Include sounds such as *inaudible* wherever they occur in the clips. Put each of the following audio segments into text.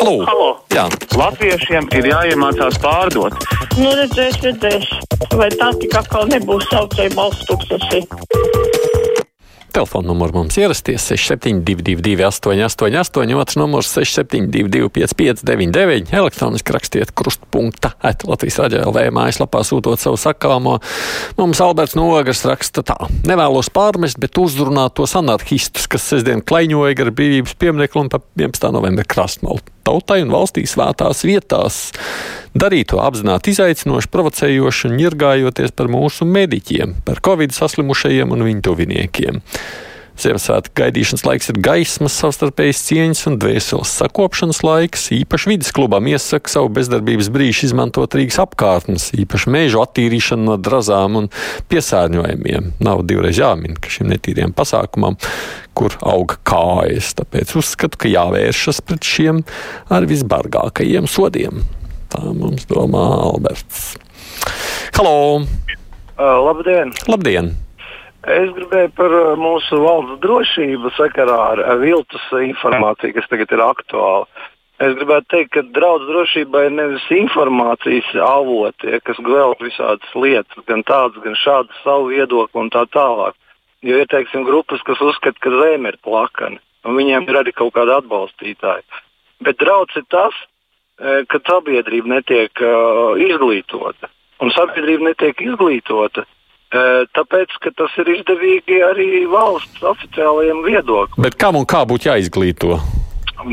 Halo! Halo. Jā. Latviešiem ir jāiemācās pārdot. Nu, redzēs, redzēs. Vai tā tik atkal nebūs saucēja balss tūkstoši? Telefona numurs mums ierasties 6722, 888, otrs numurs 672, 559, elektroniski rakstiet krustpunkta, et Latvijas raidījumā, mājaslapā sūtot savu sakāmo. Mums Alberts Nogars raksta tā: Nevēlos pārmest, bet uzrunāt tos anarchistus, kas sestdien klaiņoja gar brīvības pieminiektu un pa 11. novembra krastmalu tautai un valstī svētās vietās. Darīt to apzināti izaicinoši, provocējoši un ņirgājoties par mūsu mediķiem, par covid saslimušajiem un viņu tuviniekiem. Ziemassvētku gaidīšanas laiks ir gaismas, savstarpējas cieņas un dvēseles sakopšanas laiks. Īpaši vidas klubam iesaka savu bezdarbības brīžu izmantot Rīgas apkārtnes, īpaši mēžu attīrīšanu no drazām un piesārņojumiem. Nav divreiz jāmin, ka šim netīriem pasākumam, kur auga kājas, tāpēc uzskatu, ka jāvēršas pret šiem ar visbargākajiem sodiem. Tā mums domā Alberts. Halo! Uh, labdien! Labdien! Es gribēju par mūsu valsts drošību sakarā ar viltus informāciju, kas tagad ir aktuāla. Es gribētu teikt, ka draudz drošībai ir nevis informācijas avoti, kas gvelk visādas lietas, gan tādas, gan šādas savu viedokli un tā tālāk. Jo ir teiksim, grupas, kas uzskata, ka zeme ir plakana, un viņiem ir arī kaut kāda atbalstītāja. Bet draudz ir tas, eh, ka sabiedrība netiek uh, izglītota. Un sabiedrība netiek izglītota, Tāpēc, ka tas ir izdevīgi arī valsts oficiālajiem viedoklim. Bet kam un kā būtu jāizglīto?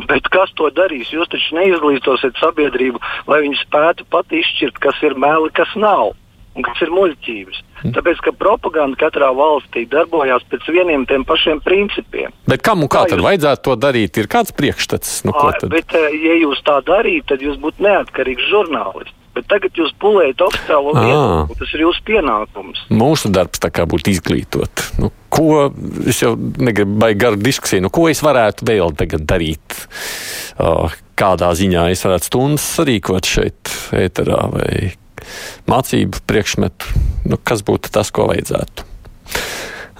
Bet kas to darīs? Jūs taču neizglītosiet sabiedrību, lai viņi spētu pat izšķirt, kas ir meli, kas nav un kas ir muļķības. Hmm. Tāpēc, ka propaganda katrā valstī darbojās pēc vieniem tiem pašiem principiem. Bet kam un kā, kā tad jūs... vajadzētu to darīt? Ir kāds priekšstats? Nu, A, bet, ja jūs tā darītu, tad jūs būtu neatkarīgs žurnālists. Bet tagad jūs pulējat oficiālo viedokli. Tas ir jūsu pienākums. Mūsu darbs tā kā būtu izglītot. Nu, ko es jau negribu baigt garu diskusiju, nu, ko es varētu vēl tagad darīt? Uh, kādā ziņā es varētu stundas rīkot šeit, ēterā vai mācību priekšmetu? Nu, kas būtu tas, ko vajadzētu?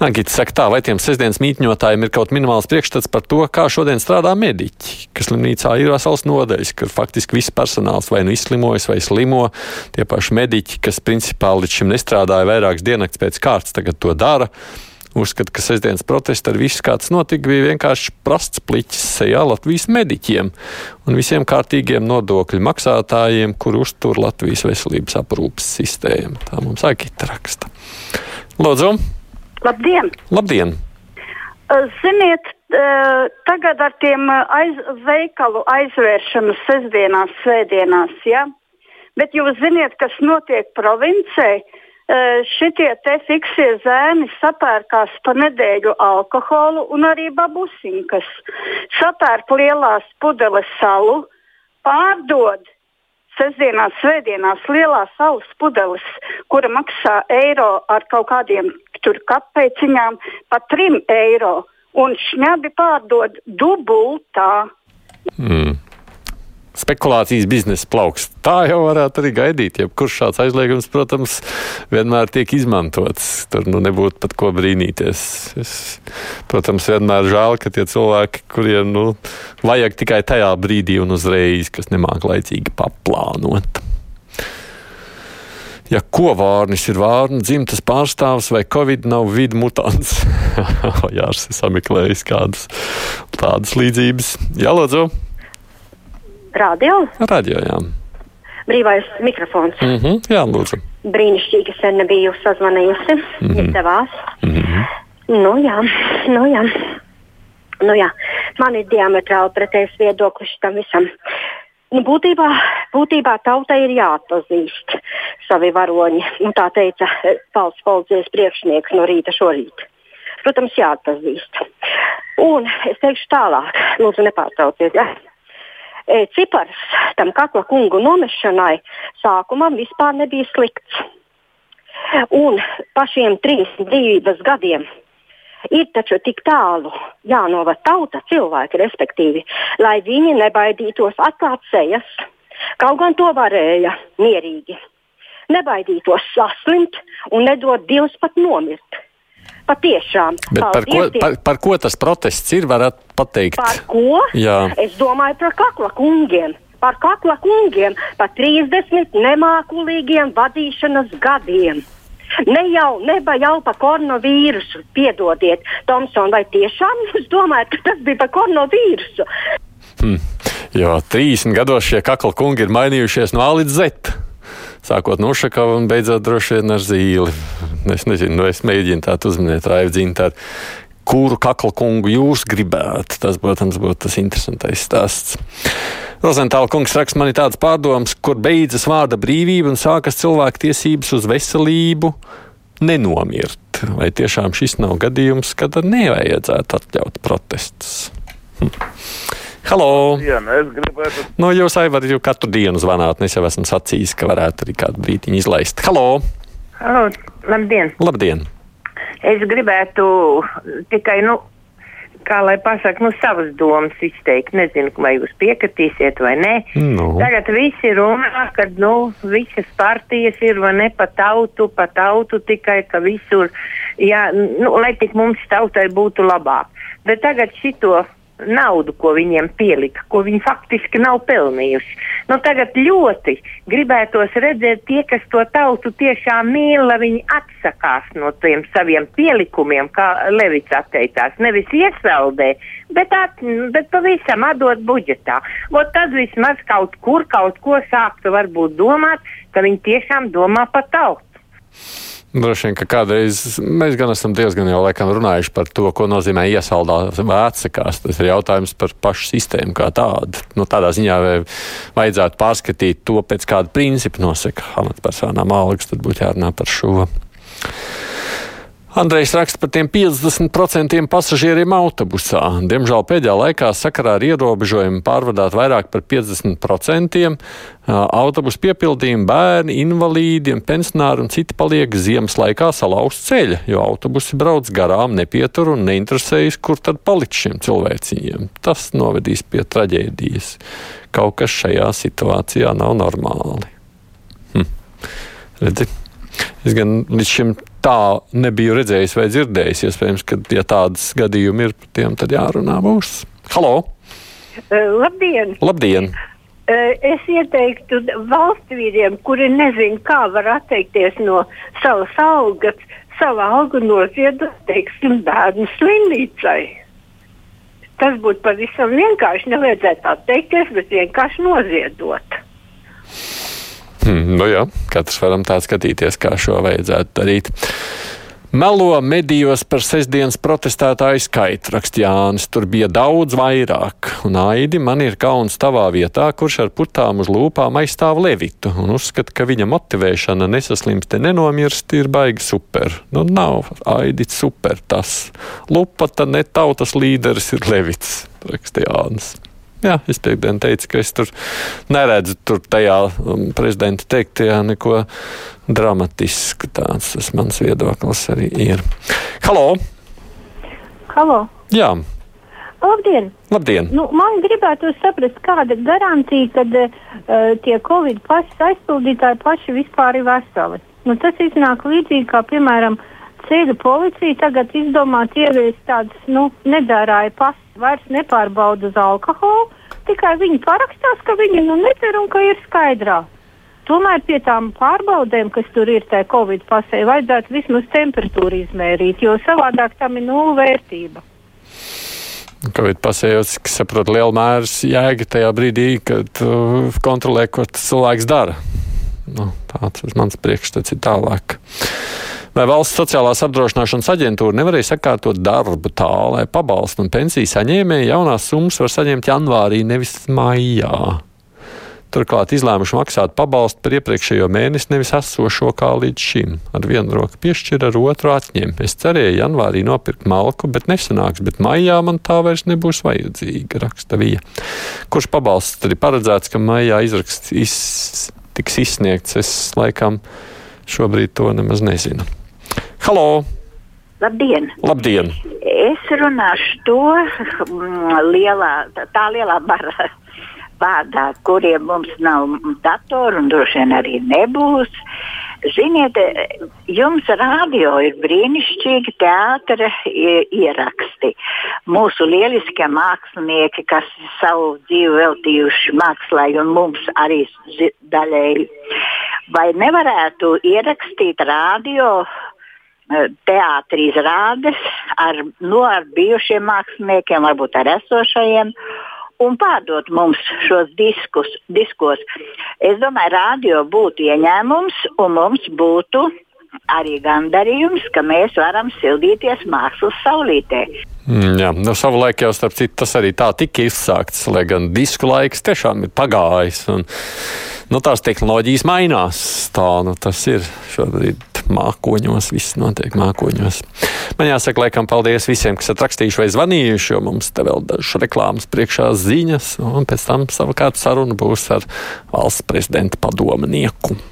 Agita saka, tā, vai tiem sestdienas mītņotājiem ir kaut minimāls priekšstats par to, kā šodien strādā mediķi, kas slimnīcā ir vesels nodeļas, kur faktiski viss personāls vai nu izslimojas vai slimo. Tie paši mediķi, kas principā līdz šim nestrādāja vairākas diennakts pēc kārtas, tagad to dara. Uzskata, ka sestdienas protesta ar visu, kāds notika, bija vienkārši prasts pliķis sejā Latvijas mediķiem un visiem kārtīgiem nodokļu maksātājiem, kur uztur Latvijas veselības aprūpas sistēmu. Tā mums Agita raksta. Lūdzu! Labdien! Labdien. Ziniet, tagad ar tiem aiz, veikalu aizvēršanu sestdienās, svētdienās, ja? bet jūs ziniet, kas notiek provincē? Šitie te fiksie zēni sapērkās pa nedēļu alkoholu un arī babusinkas. Sapērk lielās pudeles salu, pārdod sestdienās, svētdienās lielās saules pudeles, kura maksā eiro ar kaut kādiem tur kapeciņām, pa trim eiro. Un šņabi pārdod dubultā. Mm. Spekulācijas biznesa plaukst. Tā jau varētu arī gaidīt. Jebkurš šāds aizliegums, protams, vienmēr tiek izmantots. Tur nu, nebūtu pat ko brīnīties. Es, protams, vienmēr žēl, ka tie cilvēki, kuriem nu, vajag tikai tajā brīdī un uzreiz, kas nemāk laicīgi paplānot. Ja kovārnis ir vārna dzimtas pārstāvs vai covid nav vidu mutants, *laughs* jā, es sameklēju kādas tādas līdzības. Jā, lūdzu! Radio? Radio, jā. Brīvais mikrofons. Mm -hmm, jā, lūdzu. Brīnišķīgi, sen nebiju sazvanījusi. Mm -hmm. Izdevās. Mm -hmm. Nu jā, nu jā. Nu jā. Man ir diametrāli pretējs viedoklis tam visam. Nu, būtībā, būtībā tautai ir jāatpazīst savi varoņi. Nu, tā teica valsts policijas priekšnieks no rīta šorīt. Protams, jāatpazīst. Un es teikšu tālāk, lūdzu, nepārtrauciet. Ja? E, cipars tam kakla kungu nomešanai sākumā vispār nebija slikts. Un pašiem trīs dzīvības gadiem ir taču tik tālu jānovad tauta, cilvēki, respektīvi, lai viņi nebaidītos atklāt sejas. Kaut gan to varēja mierīgi. Nebaidītos saslimt un nedot Dievs pat nomirt. Patiešām. Bet par ko, par, par ko tas protests ir, varat pateikt? Par ko? Jā. Es domāju par kakla kungiem. Par kakla kungiem, par 30 nemākulīgiem vadīšanas gadiem. Ne jau, neba jau par koronavīrusu. Piedodiet, Tomson, vai tiešām jūs domājat, ka tas bija par koronavīrusu? Hmm. Jo 30 gados šie kakla kungi ir mainījušies no A līdz Z. Sākot no Ušakava un beidzot droši vien ar zīli. *laughs* Es nezinu, nu es mēģinu tādu uzminēt, Raivdzīnu, tādu, kuru kakla kungu jūs gribētu. Tas, protams, būtu tas interesantais stāsts. Rozentāla kungs raksta man ir tāds pārdoms, kur beidzas vārda brīvība un sākas cilvēku tiesības uz veselību nenomirt. Vai tiešām šis nav gadījums, kad nevajadzētu atļaut protestus? Hm. Halo! Nu es gribētu. Nu, jūs Aivar, jau katru dienu zvanāt, un es jau esmu sacījis, ka varētu arī kādu brīdiņu izlaist. Halo! Halo, labdien! Labdien! Es gribētu tikai, nu, kā lai pasaka, nu, savas domas izteikt. Nezinu, vai jūs piekritīsiet vai nē. Nu. Tagad visi runā, ka, nu, visas partijas ir vai ne pa tautu, pa tautu tikai, ka visur, jā, nu, lai tik mums tautai būtu labāk. Bet tagad šito naudu, ko viņiem pielika, ko viņi faktiski nav pelnījuši. Nu, tagad ļoti gribētos redzēt tie, kas to tautu tiešām mīl, lai viņi atsakās no tiem saviem pielikumiem, kā Levits atteicās. Nevis iesaldē, bet, at, bet pavisam atdot budžetā. Ot tad vismaz kaut kur kaut ko sāktu varbūt domāt, ka viņi tiešām domā par tautu. Droši vien, ka kādreiz mēs gan esam diezgan jau laikam runājuši par to, ko nozīmē iesaldēt vēcekās. Tas ir jautājums par pašu sistēmu kā tādu. Nu, tādā ziņā vajadzētu pārskatīt to, pēc kāda principa nosaka amatpersonām algas, tad būtu jārunā par šo. Andrejs raksta par tiem 50% pasažieriem autobusā. Diemžēl pēdējā laikā sakarā ar ierobežojumu pārvadāt vairāk par 50% autobusu piepildījumu bērni, invalīdi, pensionāri un citi paliek ziemas laikā salauz ceļa, jo autobusi brauc garām, nepietur un neinteresējas, kur tad paliks šiem cilvēciņiem. Tas novedīs pie traģēdijas. Kaut kas šajā situācijā nav normāli. Hm. Redzi? Es gan līdz šim tā nebiju redzējis vai dzirdējis. Iespējams, ka, ja tādas gadījumi ir, par tiem tad jārunā būs. Halo! Uh, labdien! Labdien! Uh, es ieteiktu valsts vīriem, kuri nezina, kā var atteikties no savas algas, savu algu noziedot, teiksim, bērnu slimnīcai. Tas būtu pavisam vienkārši. Nevajadzētu atteikties, bet vienkārši noziedot. Hmm, nu jā, katrs varam tā skatīties, kā šo vajadzētu darīt. Melo medijos par sestdienas protestētāju skaitu, raksta Jānis. Tur bija daudz vairāk. Un Aidi, man ir kauns tavā vietā, kurš ar putām uz lūpām aizstāv Levitu un uzskata, ka viņa motivēšana nesaslimst te nenomirst ir baigi super. Nu, nav Aidi super tas. Lupata ne tautas līderis ir Levits, raksta Jānis. Jā, es piekdien teicu, ka es tur neredzu tur tajā um, prezidenta teiktajā neko dramatisku. Tāds tas mans viedoklis arī ir. Halo! Halo! Jā! Labdien! Labdien. Nu, man gribētu saprast, kāda ir garantija, ka uh, tie Covid pašas aizpildītāji paši vispār ir veseli. Nu, tas iznāk līdzīgi kā, piemēram, ceļu policija tagad izdomāt ieviest tādas nu, nedārāja pasas vairs nepārbauda uz alkoholu, tikai viņi parakstās, ka viņi nu nedzer un ka ir skaidrā. Tomēr pie tām pārbaudēm, kas tur ir tajā Covid pasē, vajadzētu vismaz temperatūru izmērīt, jo savādāk tam ir nula vērtība. Covid pasējos, ka saprot lielu mērs jēga tajā brīdī, kad uh, kontrolē, ko cilvēks dara. Nu, tāds ir mans priekšstats ir tālāk. Vai valsts sociālās apdrošināšanas aģentūra nevarēja sakārtot darbu tā, lai pabalstu un pensiju saņēmēji jaunās summas var saņemt janvārī, nevis maijā? Turklāt izlēmuši maksāt pabalstu par iepriekšējo mēnesi, nevis esošo kā līdz šim. Ar vienu roku piešķir, ar otru atņem. Es cerēju janvārī nopirkt malku, bet nesanāks, bet maijā man tā vairs nebūs vajadzīga, raksta Vija. Kurš pabalsts tad ir paredzēts, ka maijā izraksts iz, tiks izsniegts? Es laikam šobrīd to nemaz nezinu. Halo! Labdien! Labdien. Es runāšu to mm, lielā, tā, lielā bara vārdā, kuriem mums nav datoru un droši vien arī nebūs. Ziniet, jums radio ir brīnišķīgi teātra ieraksti. Mūsu lieliskie mākslinieki, kas savu dzīvi veltījuši mākslā, un mums arī daļēji. Vai nevarētu ierakstīt radio e, teātrī izrādes ar, no, ar bijušiem māksliniekiem, varbūt ar esošajiem? un pārdot mums šos diskus, diskos. Es domāju, radio būtu ieņēmums un mums būtu arī gandarījums, ka mēs varam sildīties mākslas saulītē. Mm, jā, nu, savulaik jau starp citu tas arī tā tika izsākts, lai gan disku laiks tiešām ir pagājis. Un, nu, tās tehnoloģijas mainās. Tā nu, tas ir šobrīd mākoņos, viss notiek mākoņos. Man jāsaka, laikam, paldies visiem, kas atrakstījuši vai zvanījuši, jo mums te vēl dažas reklāmas priekšā ziņas, un pēc tam savukārt saruna būs ar valsts prezidenta padomnieku.